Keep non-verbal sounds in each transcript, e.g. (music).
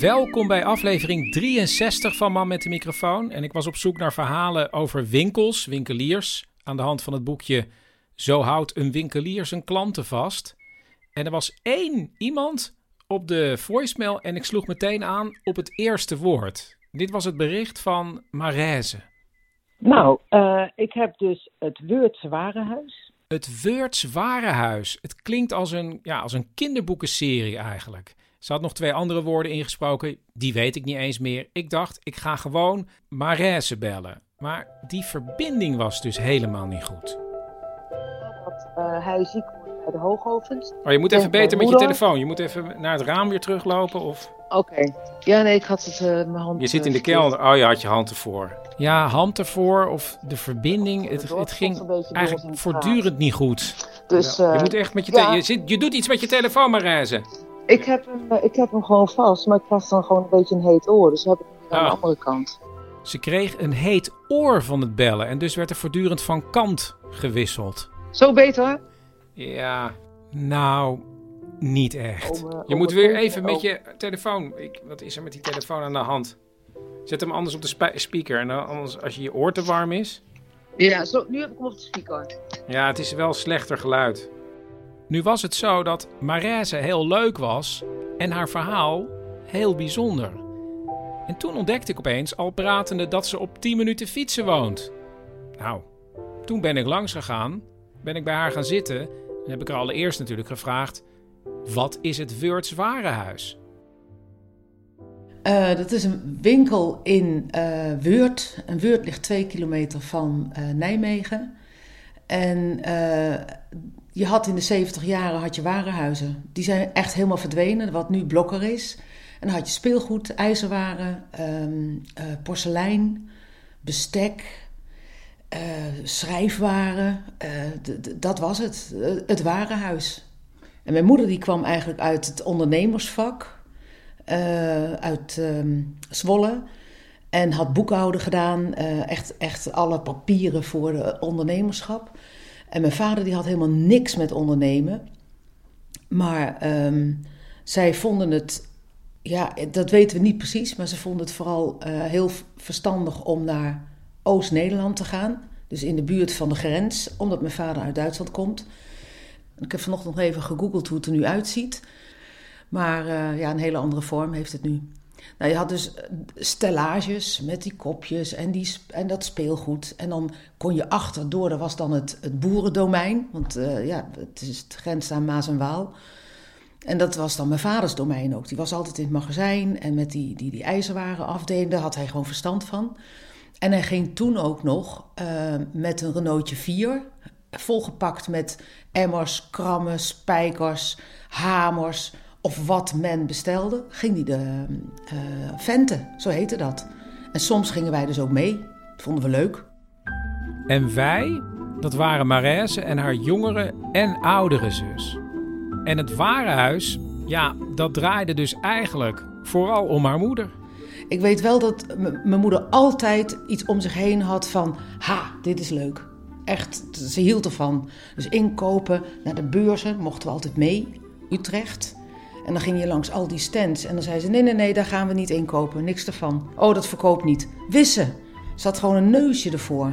Welkom bij aflevering 63 van Man met de microfoon. En ik was op zoek naar verhalen over winkels, winkeliers. Aan de hand van het boekje Zo houdt een winkelier zijn klanten vast. En er was één iemand op de voicemail en ik sloeg meteen aan op het eerste woord. Dit was het bericht van Marijze. Nou, eh, ik heb dus het Weurtse Warenhuis. Het Weurts Warenhuis. Het klinkt als een, ja, als een kinderboekenserie eigenlijk. Ze had nog twee andere woorden ingesproken, die weet ik niet eens meer. Ik dacht, ik ga gewoon Marijse bellen. Maar die verbinding was dus helemaal niet goed. Dat eh, hij ziek wordt bij de Hoogovens. Oh, je moet even beter met je telefoon. Je moet even naar het raam weer teruglopen of... Oké. Ja, nee, ik had het eh, mijn hand. Je zit in eh, de verkeerd. kelder. Oh, je had je hand ervoor. Ja, hand ervoor of de verbinding. Het, het ging eigenlijk voortdurend niet goed. Dus je moet echt met je... ja. je, zit, je doet iets met je telefoon, Marijse. Ik, heb hem, eh, ik heb hem gewoon vast, maar ik was dan gewoon een beetje een heet oor. Dus heb ik hem aan Ah. de andere kant. Ze kreeg een heet oor van het bellen en dus werd er voortdurend van kant gewisseld. Zo beter? Ja, nou, niet echt. Om, eh, je moet weer even- met je telefoon. Ik, wat is er met die telefoon aan de hand? Zet hem anders op de spe- speaker en dan anders als je je oor te warm is. Ja, zo, nu heb ik hem op de speaker. Ja, het is wel slechter geluid. Nu was het zo dat Marijse heel leuk was en haar verhaal heel bijzonder. En toen ontdekte ik opeens, al pratende, dat ze op 10 minuten fietsen woont. Nou, toen ben ik langs gegaan, ben ik bij haar gaan zitten en heb ik haar allereerst natuurlijk gevraagd: wat is het Weurts Warenhuis? Eh, dat is een winkel in eh Weurt. En Weurt ligt twee kilometer van eh, Nijmegen. En eh, je had in de 70 jaren had je warenhuizen. Die zijn echt helemaal verdwenen, wat nu Blokker is. En dan had je speelgoed, ijzerwaren, ehm, eh, porselein, bestek, eh, schrijfwaren. Dat was het, het warenhuis. En mijn moeder die kwam eigenlijk uit het ondernemersvak uit ehm, Zwolle. En had boekhouden gedaan, eh, echt, echt alle papieren voor de ondernemerschap. En mijn vader die had helemaal niks met ondernemen. Maar ehm, zij vonden het, ja, dat weten we niet precies, maar ze vonden het vooral eh, heel verstandig om naar Oost-Nederland te gaan. Dus in de buurt van de grens, omdat mijn vader uit Duitsland komt. Ik heb vanochtend nog even gegoogeld hoe het er nu uitziet. Maar eh, ja, een hele andere vorm heeft het nu. Nou, je had dus eh, stellages met die kopjes en, die, en dat speelgoed. En dan kon je achterdoor, dat was dan het, het boerendomein. Want eh, ja, het is het grens aan Maas en Waal. En dat was dan mijn vaders domein ook. Die was altijd in het magazijn en met die, die, die ijzerwaren afdeling, daar had hij gewoon verstand van. En hij ging toen ook nog eh, met een Renaultje 4, volgepakt met emmers, krammen, spijkers, hamers of wat men bestelde, ging hij de eh venten, zo heette dat. En soms gingen wij dus ook mee. Dat vonden we leuk. En wij, dat waren Marijse en haar jongere en oudere zus. En het warenhuis, ja, dat draaide dus eigenlijk vooral om haar moeder. Ik weet wel dat mijn moeder altijd iets om zich heen had van... Ha, dit is leuk. Echt, ze hield ervan. Dus inkopen, naar de beurzen mochten we altijd mee. Utrecht. En dan ging je langs al die stands. En dan zei ze, nee, nee, nee, daar gaan we niet inkopen. Niks ervan. Oh, dat verkoopt niet. Wissen. Ze had gewoon een neusje ervoor.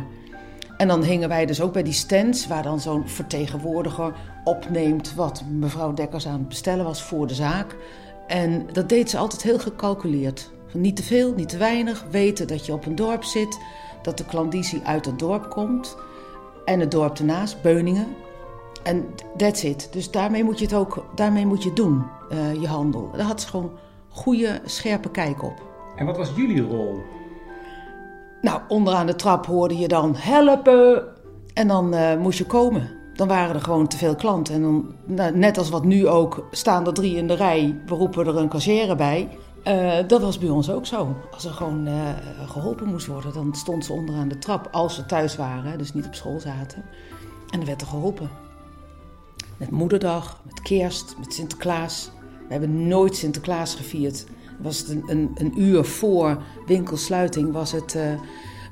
En dan hingen wij dus ook bij die stands, waar dan zo'n vertegenwoordiger opneemt wat mevrouw Dekkers aan het bestellen was voor de zaak. En dat deed ze altijd heel gecalculeerd. Niet te veel, niet te weinig, weten dat je op een dorp zit, dat de klandizie uit het dorp komt. En het dorp ernaast, Beuningen. En that's it. Dus daarmee moet je het ook daarmee moet je doen, eh, je handel. Daar had ze gewoon goede, scherpe kijk op. En wat was jullie rol? Nou, onderaan de trap hoorde je dan helpen. En dan eh, moest je komen. Dan waren er gewoon te veel klanten. En dan, nou, net als wat nu ook, staan er drie in de rij. We roepen er een cashier bij. Eh, dat was bij ons ook zo. Als er gewoon eh, geholpen moest worden, dan stond ze onderaan de trap. Als ze thuis waren, dus niet op school zaten. En dan werd er geholpen. Met moederdag, met kerst, met Sinterklaas. We hebben nooit Sinterklaas gevierd. Was het een, een, een uur voor winkelsluiting, was het uh,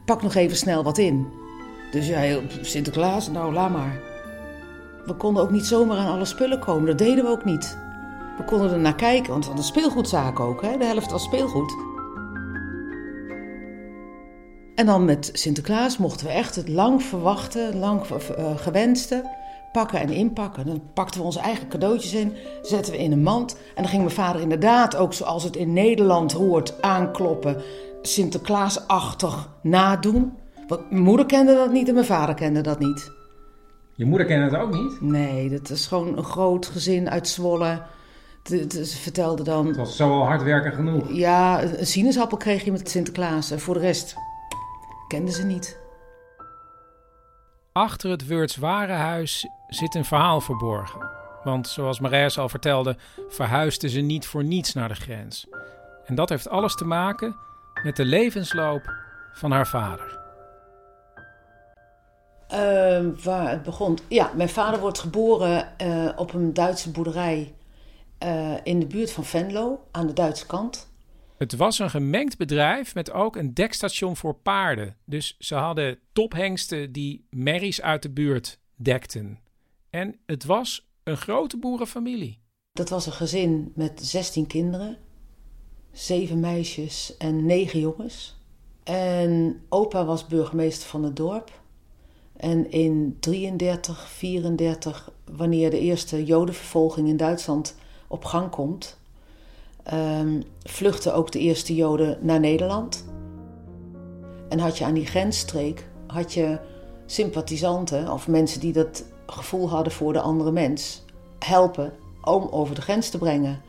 pak nog even snel wat in. Dus ja, Sinterklaas, nou laat maar. We konden ook niet zomaar aan alle spullen komen, dat deden we ook niet. We konden er naar kijken, want van de speelgoedzaak ook, hè? de helft was speelgoed. En dan met Sinterklaas mochten we echt het lang verwachten, lang uh, gewenste pakken en inpakken. Dan pakten we onze eigen cadeautjes in, zetten we in een mand. En dan ging mijn vader inderdaad, ook zoals het in Nederland hoort, aankloppen. Sinterklaasachtig nadoen. Want mijn moeder kende dat niet en mijn vader kende dat niet. Je moeder kende dat ook niet? Nee, dat is gewoon een groot gezin uit Zwolle. Ze vertelde dan... Het was zo al hard werken genoeg. Ja, een sinaasappel kreeg je met Sinterklaas. En voor de rest kenden ze niet. Achter het Wurts Warenhuis zit een verhaal verborgen. Want zoals Marijs al vertelde, verhuisde ze niet voor niets naar de grens. En dat heeft alles te maken met de levensloop van haar vader. Uh, waar het begon. Ja, mijn vader wordt geboren uh, op een Duitse boerderij uh, in de buurt van Venlo, aan de Duitse kant. Het was een gemengd bedrijf met ook een dekstation voor paarden. Dus ze hadden tophengsten die merries uit de buurt dekten. En het was een grote boerenfamilie. Dat was een gezin met 16 kinderen, zeven meisjes en negen jongens. En opa was burgemeester van het dorp. En in 33, 34, wanneer de eerste jodenvervolging in Duitsland op gang komt, um, vluchtten ook de eerste Joden naar Nederland. En had je aan die grensstreek had je sympathisanten of mensen die dat gevoel hadden voor de andere mens helpen om over de grens te brengen.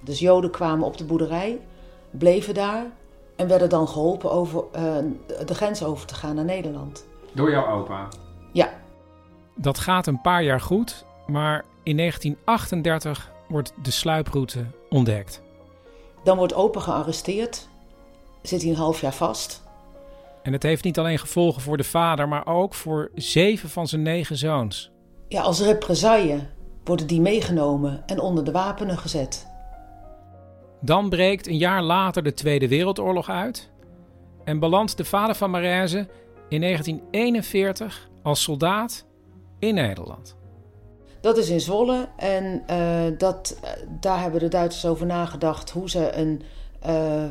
Dus Joden kwamen op de boerderij, bleven daar en werden dan geholpen over uh, de grens over te gaan naar Nederland. Door jouw opa? Ja. Dat gaat een paar jaar goed, maar in 1938 wordt de sluiproute ontdekt. Dan wordt opa gearresteerd, zit hij een half jaar vast. En het heeft niet alleen gevolgen voor de vader, maar ook voor zeven van zijn negen zoons. Ja, als represaille worden die meegenomen en onder de wapenen gezet. Dan breekt een jaar later de Tweede Wereldoorlog uit en belandt de vader van Marijze in 1941 als soldaat in Nederland. Dat is in Zwolle en uh, dat, daar hebben de Duitsers over nagedacht hoe ze een uh,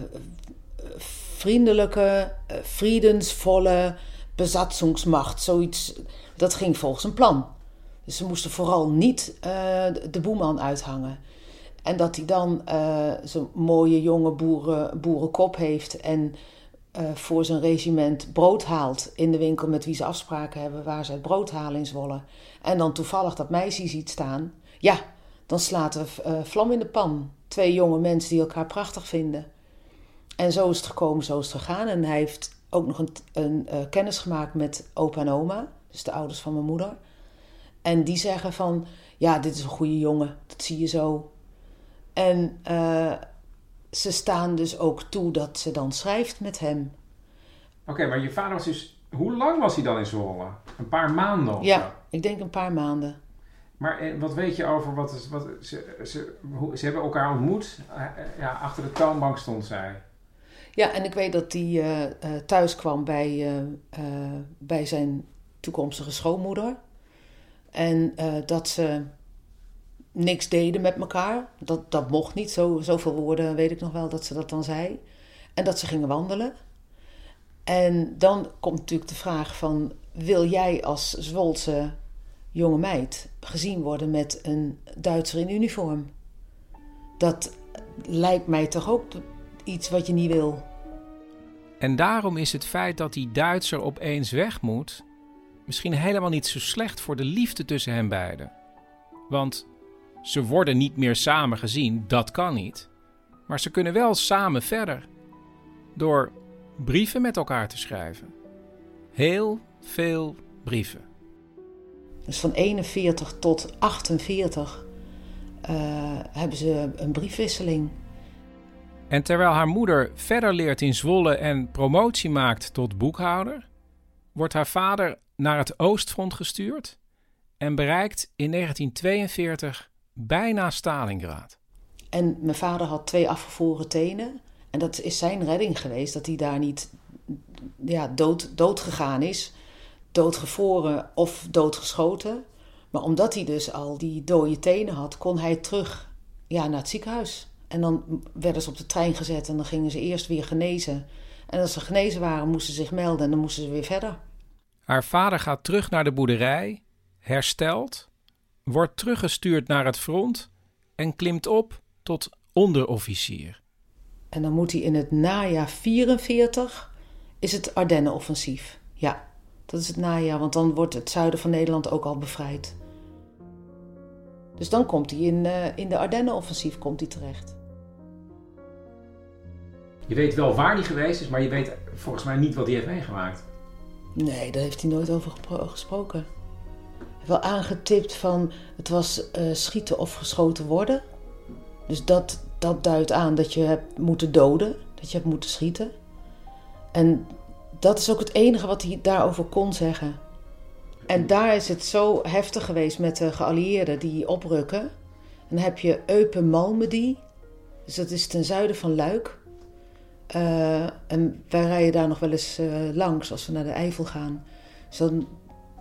vriendelijke, uh, vriendensvolle besatzungsmacht, zoiets, dat ging volgens een plan. Dus ze moesten vooral niet de boeman uithangen. En dat hij dan zo'n mooie jonge boeren, boerenkop heeft en voor zijn regiment brood haalt in de winkel met wie ze afspraken hebben waar ze het brood halen in Zwolle en dan toevallig dat meisje ziet staan, ja, dan slaat er uh, vlam in de pan. Twee jonge mensen die elkaar prachtig vinden. En zo is het gekomen, zo is het gegaan. En hij heeft ook nog een, een uh, kennis gemaakt met opa en oma, dus de ouders van mijn moeder. En die zeggen van, ja, dit is een goede jongen, dat zie je zo. En uh, ze staan dus ook toe dat ze dan schrijft met hem. Oké, okay, maar je vader was dus hoe lang was hij dan in Zwolle? Een paar maanden of Ja, zo? ik denk een paar maanden. Maar eh, wat weet je over wat, wat ze, ze, ze hebben elkaar ontmoet? Eh, ja, achter de toonbank stond zij. Ja, en ik weet dat hij uh, uh, thuis kwam bij, uh, bij zijn toekomstige schoonmoeder. En dat ze niks deden met elkaar. Dat, dat mocht niet, zo, zoveel woorden weet ik nog wel dat ze dat dan zei. En dat ze gingen wandelen. En dan komt natuurlijk de vraag van, wil jij als Zwolse jonge meid gezien worden met een Duitser in uniform? Dat lijkt mij toch ook iets wat je niet wil. En daarom is het feit dat die Duitser opeens weg moet misschien helemaal niet zo slecht voor de liefde tussen hen beiden. Want ze worden niet meer samen gezien, dat kan niet. Maar ze kunnen wel samen verder. Door brieven met elkaar te schrijven. Heel veel brieven. Dus van 41 tot 48 uh, hebben ze een briefwisseling. En terwijl haar moeder verder leert in Zwolle en promotie maakt tot boekhouder, wordt haar vader naar het Oostfront gestuurd en bereikt in 1942 bijna Stalingrad. En mijn vader had twee afgevroren tenen. En dat is zijn redding geweest, dat hij daar niet ja, dood, dood gegaan is. Doodgevroren of doodgeschoten. Maar omdat hij dus al die dode tenen had, kon hij terug ja, naar het ziekenhuis. En dan werden ze op de trein gezet en dan gingen ze eerst weer genezen. En als ze genezen waren, moesten ze zich melden en dan moesten ze weer verder. Haar vader gaat terug naar de boerderij, herstelt, wordt teruggestuurd naar het front en klimt op tot onderofficier. En dan moet hij in het najaar 44 is het Ardennenoffensief. Ja, dat is het najaar, want dan wordt het zuiden van Nederland ook al bevrijd. Dus dan komt hij in, uh, in de Ardennenoffensief komt hij terecht. Je weet wel waar hij geweest is, maar je weet volgens mij niet wat hij heeft meegemaakt. Nee, daar heeft hij nooit over gesproken. Hij heeft wel aangetipt van het was uh, schieten of geschoten worden. Dus dat, dat duidt aan dat je hebt moeten doden, dat je hebt moeten schieten. En dat is ook het enige wat hij daarover kon zeggen. En daar is het zo heftig geweest met de geallieerden die oprukken. En dan heb je Eupen Malmedy, dus dat is ten zuiden van Luik. Uh, en wij rijden daar nog wel eens uh, langs als we naar de Eifel gaan. Dus dan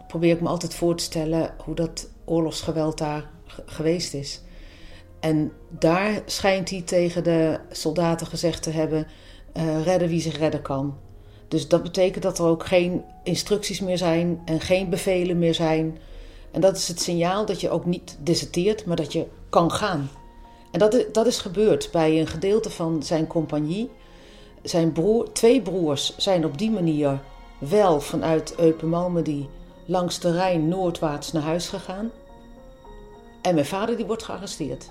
probeer ik me altijd voor te stellen hoe dat oorlogsgeweld daar geweest is. En daar schijnt hij tegen de soldaten gezegd te hebben: uh, redden wie zich redden kan. Dus dat betekent dat er ook geen instructies meer zijn en geen bevelen meer zijn. En dat is het signaal dat je ook niet deserteert, maar dat je kan gaan. En dat is, dat is gebeurd bij een gedeelte van zijn compagnie. Zijn broer, twee broers zijn op die manier wel vanuit Eupen langs de Rijn noordwaarts naar huis gegaan. En mijn vader die wordt gearresteerd.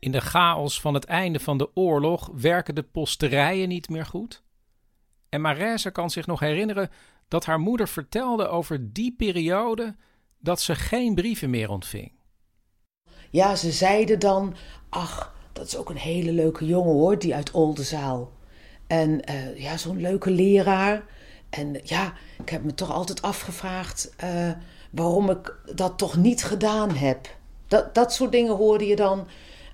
In de chaos van het einde van de oorlog werken de posterijen niet meer goed. En Marijse kan zich nog herinneren dat haar moeder vertelde over die periode dat ze geen brieven meer ontving. Ja, ze zeiden dan: Ach, dat is ook een hele leuke jongen hoor, die uit Oldenzaal. En uh, ja, zo'n leuke leraar. En ja, ik heb me toch altijd afgevraagd uh, waarom ik dat toch niet gedaan heb. Dat, dat soort dingen hoorde je dan.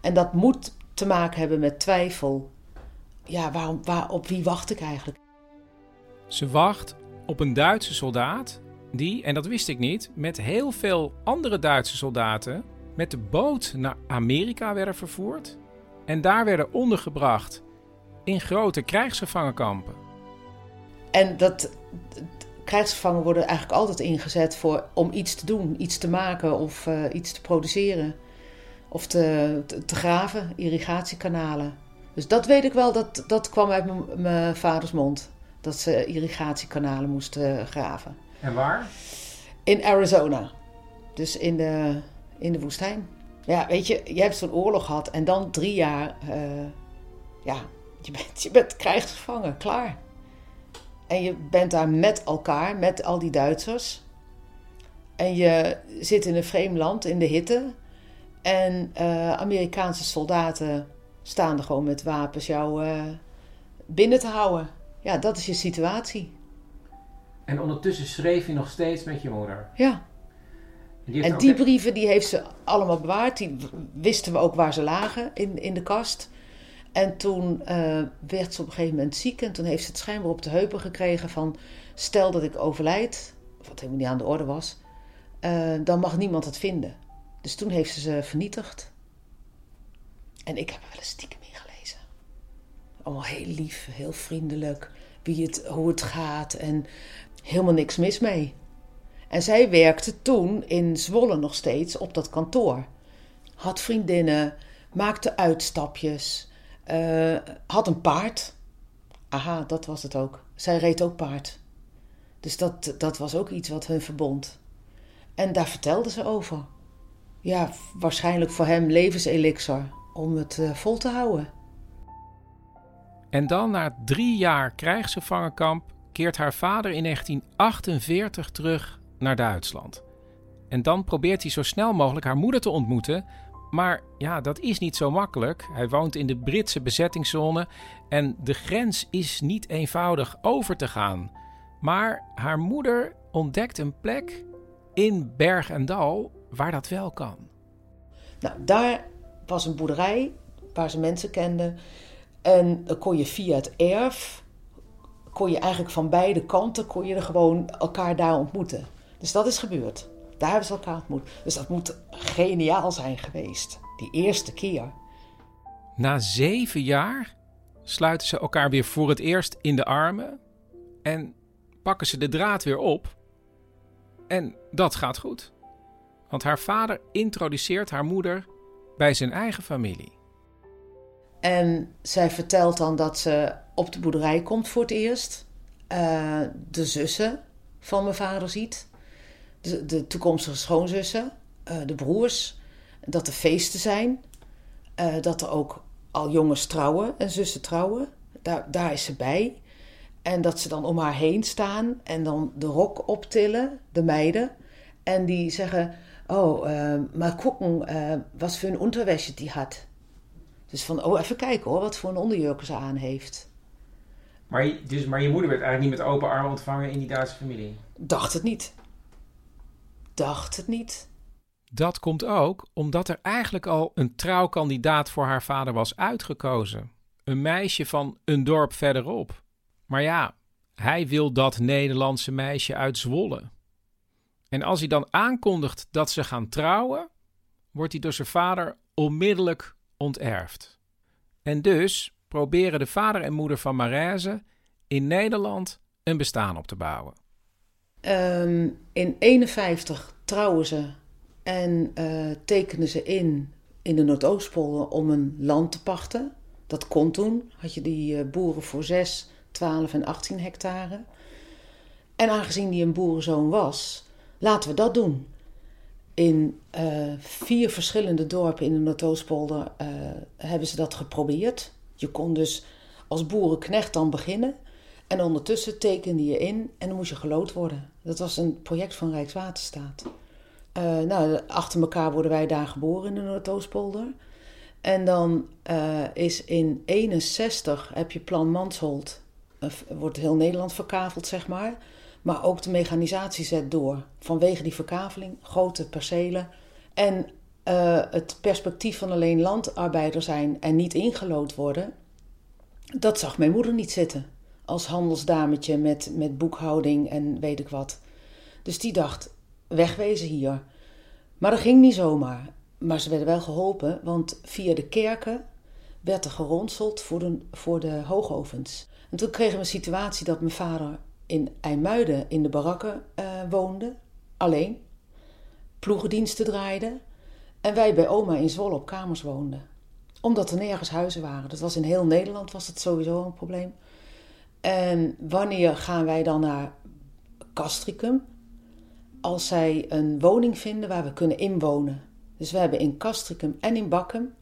En dat moet te maken hebben met twijfel. Ja, waarom, waar, op wie wacht ik eigenlijk? Ze wacht op een Duitse soldaat die, en dat wist ik niet, met heel veel andere Duitse soldaten met de boot naar Amerika werden vervoerd en daar werden ondergebracht in grote krijgsgevangenkampen. En dat krijgsgevangen worden eigenlijk altijd ingezet voor, om iets te doen, iets te maken of uh, iets te produceren. Of te, te, graven, irrigatiekanalen. Dus dat weet ik wel, dat, dat kwam uit mijn vaders mond. Dat ze irrigatiekanalen moesten graven. En waar? In Arizona. Dus in de, in de woestijn. Ja, weet je, je hebt zo'n oorlog gehad en dan drie jaar, uh, ja, je bent, je bent krijgsgevangen, klaar. En je bent daar met elkaar, met al die Duitsers. En je zit in een vreemd land, in de hitte. En uh, Amerikaanse soldaten staan er gewoon met wapens jou uh, binnen te houden. Ja, dat is je situatie. En ondertussen schreef je nog steeds met je moeder? Ja. Die en die brieven die heeft ze allemaal bewaard. Die wisten we ook waar ze lagen in, in de kast. En toen uh, werd ze op een gegeven moment ziek. En toen heeft ze het schijnbaar op de heupen gekregen van... stel dat ik overlijd, wat helemaal niet aan de orde was... Uh, dan mag niemand het vinden. Dus toen heeft ze ze vernietigd. En ik heb er wel eens stiekem in gelezen. Heel lief, heel vriendelijk. Wie het, hoe het gaat en helemaal niks mis mee. En zij werkte toen in Zwolle nog steeds op dat kantoor. Had vriendinnen, maakte uitstapjes, eh, had een paard. Aha, dat was het ook. Zij reed ook paard. Dus dat, dat was ook iets wat hun verbond. En daar vertelde ze over. Ja, waarschijnlijk voor hem levenselixer om het eh, vol te houden. En dan, na drie jaar krijgsgevangenkamp, keert haar vader in 1948 terug naar Duitsland. En dan probeert hij zo snel mogelijk haar moeder te ontmoeten. Maar ja, dat is niet zo makkelijk. Hij woont in de Britse bezettingszone en de grens is niet eenvoudig over te gaan. Maar haar moeder ontdekt een plek in Berg en Dal waar dat wel kan. Nou, daar was een boerderij waar ze mensen kenden. En dan kon je via het erf, kon je eigenlijk van beide kanten, kon je er gewoon elkaar daar ontmoeten. Dus dat is gebeurd. Daar hebben ze elkaar ontmoet. Dus dat moet geniaal zijn geweest. Die eerste keer. Na zeven jaar sluiten ze elkaar weer voor het eerst in de armen en pakken ze de draad weer op. En dat gaat goed. Want haar vader introduceert haar moeder bij zijn eigen familie. En zij vertelt dan dat ze op de boerderij komt voor het eerst. Uh, de zussen van mijn vader ziet. De, de toekomstige schoonzussen. Uh, de broers. Dat er feesten zijn. Uh, dat er ook al jongens trouwen en zussen trouwen. Daar, daar is ze bij. En dat ze dan om haar heen staan en dan de rok optillen, de meiden. En die zeggen: Oh, uh, maar gucken, uh, wat voor een onderwäsche die had. Dus van, oh, even kijken hoor, wat voor een onderjurk ze aan heeft. Maar, je, dus, maar je moeder werd eigenlijk niet met open armen ontvangen in die Duitse familie? Dacht het niet. Dacht het niet. Dat komt ook omdat er eigenlijk al een trouwkandidaat voor haar vader was uitgekozen. Een meisje van een dorp verderop. Maar ja, hij wil dat Nederlandse meisje uit Zwolle. En als hij dan aankondigt dat ze gaan trouwen, wordt hij door zijn vader onmiddellijk onterfd. En dus proberen de vader en moeder van Marijze in Nederland een bestaan op te bouwen. Um, in 51 trouwen ze en uh, tekenen ze in in de Noordoostpolder om een land te pachten. Dat kon toen. Had je die uh, boeren voor 6, 12 en 18 hectare. En aangezien die een boerenzoon was, laten we dat doen. In uh, vier verschillende dorpen in de Noordoostpolder uh, hebben ze dat geprobeerd. Je kon dus als boerenknecht dan beginnen. En ondertussen tekende je in en dan moest je gelood worden. Dat was een project van Rijkswaterstaat. Uh, nou, achter elkaar worden wij daar geboren in de Noordoostpolder. En dan is in 61 heb je Plan Mansholt. wordt heel Nederland verkaveld, zeg maar. Maar ook de mechanisatie zet door. Vanwege die verkaveling, grote percelen. En uh, het perspectief van alleen landarbeider zijn en niet ingelood worden. Dat zag mijn moeder niet zitten. Als handelsdametje met, met boekhouding en weet ik wat. Dus die dacht, wegwezen hier. Maar dat ging niet zomaar. Maar ze werden wel geholpen, want via de kerken werd er geronseld voor de, voor de hoogovens. En toen kregen we een situatie dat mijn vader in IJmuiden in de barakken uh, woonde, alleen. Ploegendiensten draaide. En wij bij oma in Zwolle op kamers woonden. Omdat er nergens huizen waren. Dat was in heel Nederland was het sowieso een probleem. En wanneer gaan wij dan naar Castricum? Als zij een woning vinden waar we kunnen inwonen. Dus we hebben in Castricum en in Bakkum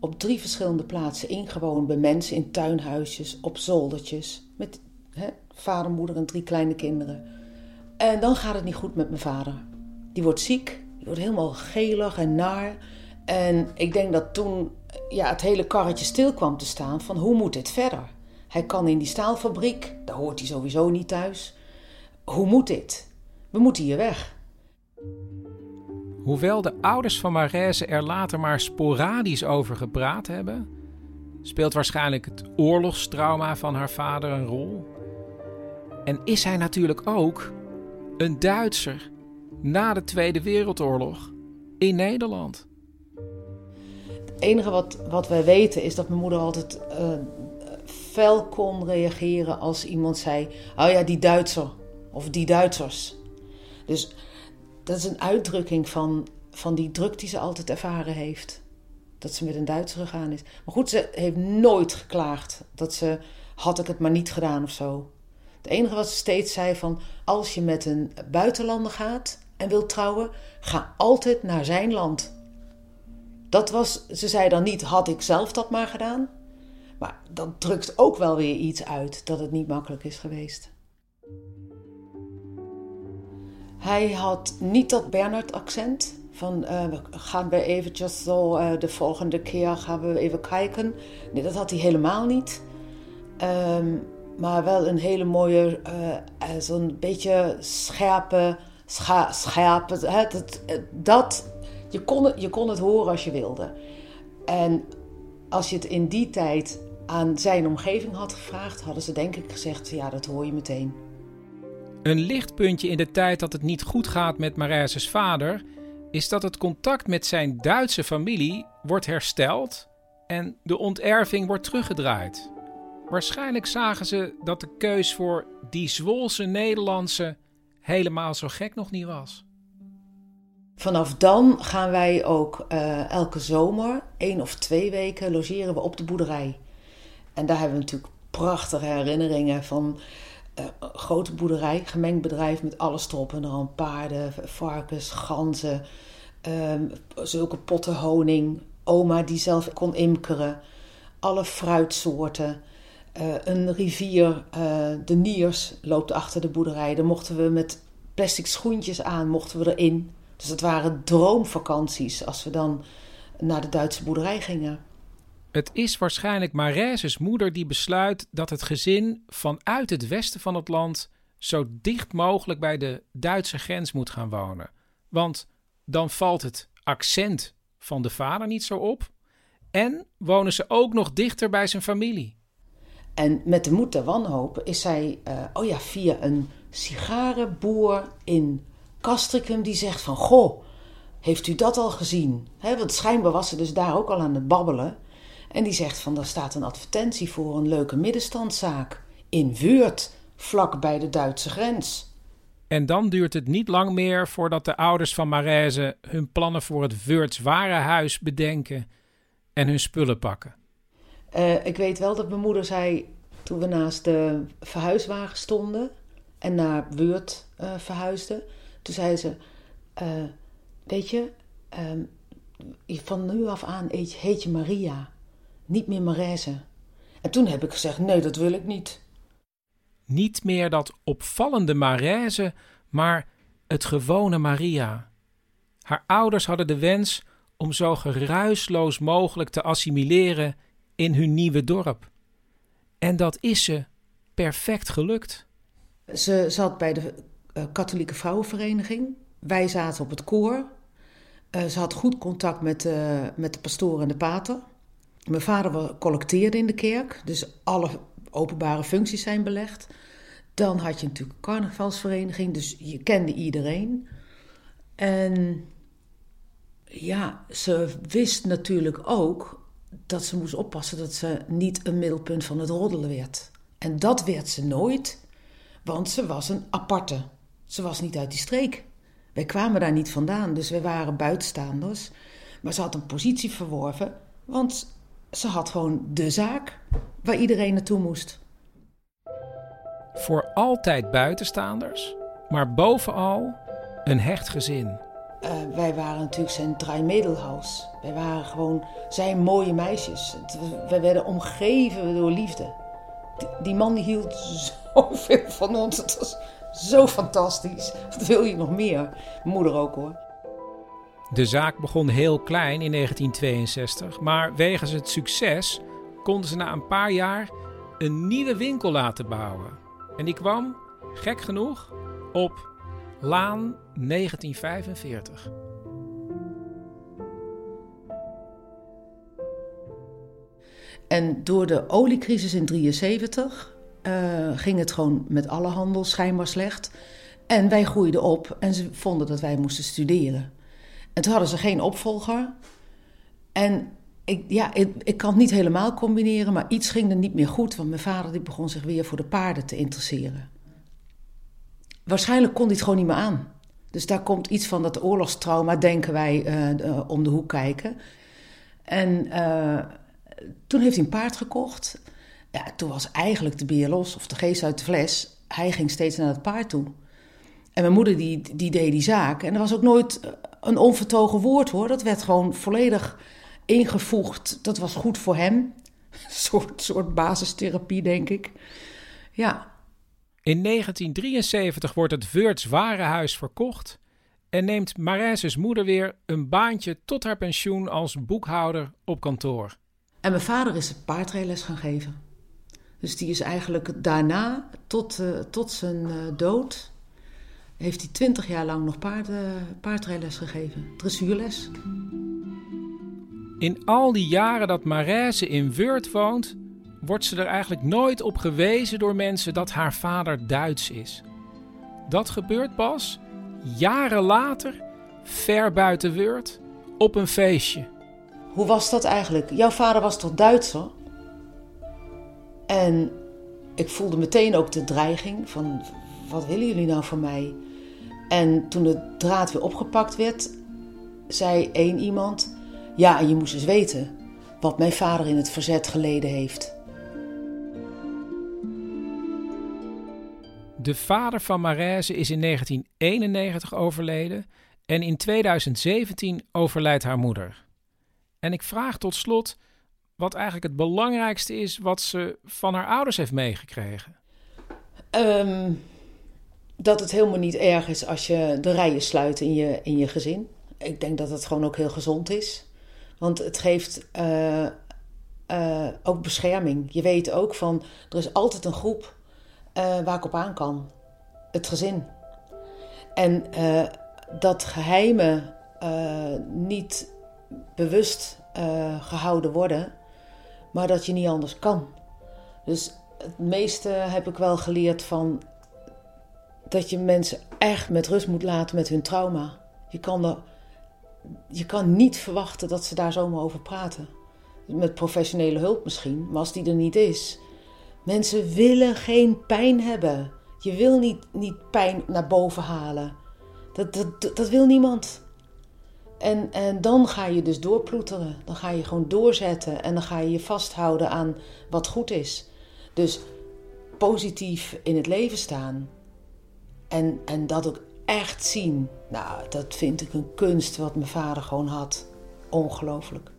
op drie verschillende plaatsen ingewoond bij mensen in tuinhuisjes, op zoldertjes, met vader, moeder en drie kleine kinderen. En dan gaat het niet goed met mijn vader. Die wordt ziek, die wordt helemaal gelig en naar. En ik denk dat toen ja, het hele karretje stil kwam te staan van hoe moet dit verder? Hij kan in die staalfabriek, daar hoort hij sowieso niet thuis. Hoe moet dit? We moeten hier weg. Hoewel de ouders van Marijse er later maar sporadisch over gepraat hebben, speelt waarschijnlijk het oorlogstrauma van haar vader een rol. En is hij natuurlijk ook een Duitser na de Tweede Wereldoorlog in Nederland. Het enige wat, wat wij weten is dat mijn moeder altijd uh, fel kon reageren als iemand zei: Oh ja, die Duitser of die Duitsers. Dus dat is een uitdrukking van, van die druk die ze altijd ervaren heeft. Dat ze met een Duitser gegaan is. Maar goed, ze heeft nooit geklaagd dat ze had ik het maar niet gedaan of zo. Het enige wat ze steeds zei van als je met een buitenlander gaat en wilt trouwen, ga altijd naar zijn land. Dat was, ze zei dan niet, had ik zelf dat maar gedaan. Maar dat drukt ook wel weer iets uit dat het niet makkelijk is geweest. Hij had niet dat Bernard-accent. Van uh, gaan we eventjes zo uh, de volgende keer gaan we even kijken. Nee, dat had hij helemaal niet. Um, maar wel een hele mooie, uh, zo'n beetje scherpe, scha scherpe. Hè, dat, dat, je, kon het, je kon het horen als je wilde. En als je het in die tijd aan zijn omgeving had gevraagd, hadden ze denk ik gezegd: ja, dat hoor je meteen. Een lichtpuntje in de tijd dat het niet goed gaat met Marijse's vader, is dat het contact met zijn Duitse familie wordt hersteld en de onterving wordt teruggedraaid. Waarschijnlijk zagen ze dat de keus voor die Zwolse Nederlandse helemaal zo gek nog niet was. Vanaf dan gaan wij ook uh, elke zomer, één of twee weken, logeren we op de boerderij. En daar hebben we natuurlijk prachtige herinneringen van uh, grote boerderij, gemengd bedrijf met alles erop en eraan. Paarden, varkens, ganzen, uh, zulke potten honing. Oma die zelf kon imkeren. Alle fruitsoorten. Uh, een rivier, uh, de Niers, loopt achter de boerderij. Daar mochten we met plastic schoentjes aan, mochten we erin. Dus het waren droomvakanties als we dan naar de Duitse boerderij gingen. Het is waarschijnlijk Marijse's moeder die besluit dat het gezin vanuit het westen van het land zo dicht mogelijk bij de Duitse grens moet gaan wonen. Want dan valt het accent van de vader niet zo op en wonen ze ook nog dichter bij zijn familie. En met de moed der wanhoop is zij, uh, oh ja, via een sigarenboer in Castricum die zegt van, goh, heeft u dat al gezien? Want schijnbaar was ze dus daar ook al aan het babbelen. En die zegt van, daar staat een advertentie voor een leuke middenstandszaak in Weurt, vlak bij de Duitse grens. En dan duurt het niet lang meer voordat de ouders van Marijze hun plannen voor het Weurts warenhuis bedenken en hun spullen pakken. Uh, ik weet wel dat mijn moeder zei, toen we naast de verhuiswagen stonden en naar Weurt uh, verhuisden, toen zei ze, uh, weet je, um, van nu af aan heet je Maria niet meer Marijse. En toen heb ik gezegd: nee, dat wil ik niet. Niet meer dat opvallende Marijse, maar het gewone Maria. Haar ouders hadden de wens om zo geruisloos mogelijk te assimileren in hun nieuwe dorp. En dat is ze perfect gelukt. Ze zat bij de uh, katholieke vrouwenvereniging. Wij zaten op het koor. Uh, ze had goed contact met, uh, met de pastoor en de pater. Mijn vader collecteerde in de kerk, dus alle openbare functies zijn belegd. Dan had je natuurlijk een carnavalsvereniging, dus je kende iedereen. En ja, ze wist natuurlijk ook dat ze moest oppassen dat ze niet een middelpunt van het roddelen werd. En dat werd ze nooit, want ze was een aparte. Ze was niet uit die streek. Wij kwamen daar niet vandaan, dus wij waren buitenstaanders. Maar ze had een positie verworven, want ze had gewoon de zaak waar iedereen naartoe moest. Voor altijd buitenstaanders, maar bovenal een hecht gezin. Uh, wij waren natuurlijk zijn Dreimedelhaus. Wij waren gewoon zijn mooie meisjes. Wij werden omgeven door liefde. Die, man hield (laughs) zoveel van ons. Het was zo fantastisch. Wat wil je nog meer? Moeder ook hoor. De zaak begon heel klein in 1962, maar wegens het succes konden ze na een paar jaar een nieuwe winkel laten bouwen. En die kwam, gek genoeg, op Laan 1945. En door de oliecrisis in 1973 uh, ging het gewoon met alle handel schijnbaar slecht. En wij groeiden op en ze vonden dat wij moesten studeren. En toen hadden ze geen opvolger. En ik, ja, ik, ik kan het niet helemaal combineren, maar iets ging er niet meer goed. Want mijn vader die begon zich weer voor de paarden te interesseren. Waarschijnlijk kon het gewoon niet meer aan. Dus daar komt iets van dat oorlogstrauma, denken wij, uh, om de hoek kijken. En uh, toen heeft hij een paard gekocht. Ja, toen was eigenlijk de bier los, of de geest uit de fles. Hij ging steeds naar het paard toe. En mijn moeder die, die deed die zaak. En er was ook nooit een onvertogen woord hoor. Dat werd gewoon volledig ingevoegd. Dat was goed voor hem. (laughs) Een soort, soort basistherapie, denk ik. Ja. In 1973 wordt het Weurts Warenhuis verkocht en neemt Marijse's moeder weer een baantje tot haar pensioen als boekhouder op kantoor. En mijn vader is paardrijles gaan geven. Dus die is eigenlijk daarna, tot, uh, tot zijn uh, dood, heeft hij twintig jaar lang nog paard, uh, paardrijles gegeven, dressuurles. In al die jaren dat Marijse in Weurt woont, wordt ze er eigenlijk nooit op gewezen door mensen dat haar vader Duits is. Dat gebeurt pas jaren later, ver buiten Weurt, op een feestje. Hoe was dat eigenlijk? Jouw vader was toch Duitser? En ik voelde meteen ook de dreiging van wat willen jullie nou van mij? En toen de draad weer opgepakt werd, zei één iemand: Ja, je moest eens weten wat mijn vader in het verzet geleden heeft. De vader van Marijse is in 1991 overleden en in 2017 overlijdt haar moeder. En ik vraag tot slot wat eigenlijk het belangrijkste is wat ze van haar ouders heeft meegekregen. Um, dat het helemaal niet erg is als je de rijen sluit in je, in je gezin. Ik denk dat het gewoon ook heel gezond is. Want het geeft uh, uh, ook bescherming. Je weet ook van, er is altijd een groep uh, waar ik op aan kan. Het gezin. En dat geheimen niet bewust gehouden worden, maar dat je niet anders kan. Dus het meeste heb ik wel geleerd van dat je mensen echt met rust moet laten met hun trauma. Je kan, er, je kan niet verwachten dat ze daar zomaar over praten. Met professionele hulp misschien, maar als die er niet is. Mensen willen geen pijn hebben. Je wil niet, niet pijn naar boven halen. Dat, dat, dat wil niemand. En, en dan ga je dus doorploeteren. Dan ga je gewoon doorzetten en dan ga je je vasthouden aan wat goed is. Dus positief in het leven staan. En, en dat ook echt zien. Nou, dat vind ik een kunst wat mijn vader gewoon had. Ongelooflijk.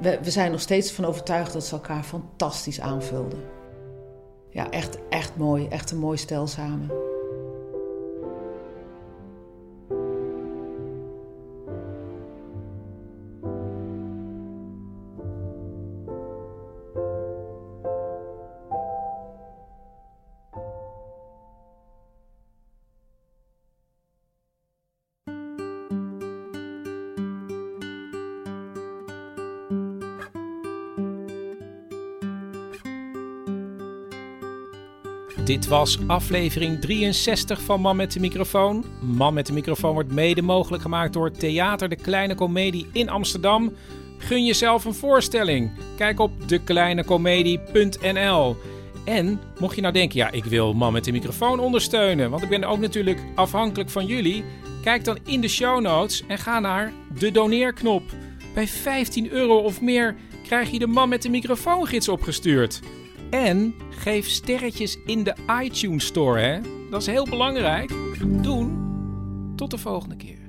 We, we zijn nog steeds van overtuigd dat ze elkaar fantastisch aanvulden. Ja, echt, echt mooi. Echt een mooi stel samen. Dit was aflevering 63 van Man met de Microfoon. Man met de Microfoon wordt mede mogelijk gemaakt door Theater de Kleine Comedie in Amsterdam. Gun jezelf een voorstelling. Kijk op dekleinecomedie.nl. En mocht je nou denken, ja, ik wil Man met de Microfoon ondersteunen, want ik ben ook natuurlijk afhankelijk van jullie. Kijk dan in de show notes en ga naar de doneerknop. Bij 15 euro of meer krijg je de Man met de Microfoon gids opgestuurd. En geef sterretjes in de iTunes Store, hè? Dat is heel belangrijk. Doen. Tot de volgende keer.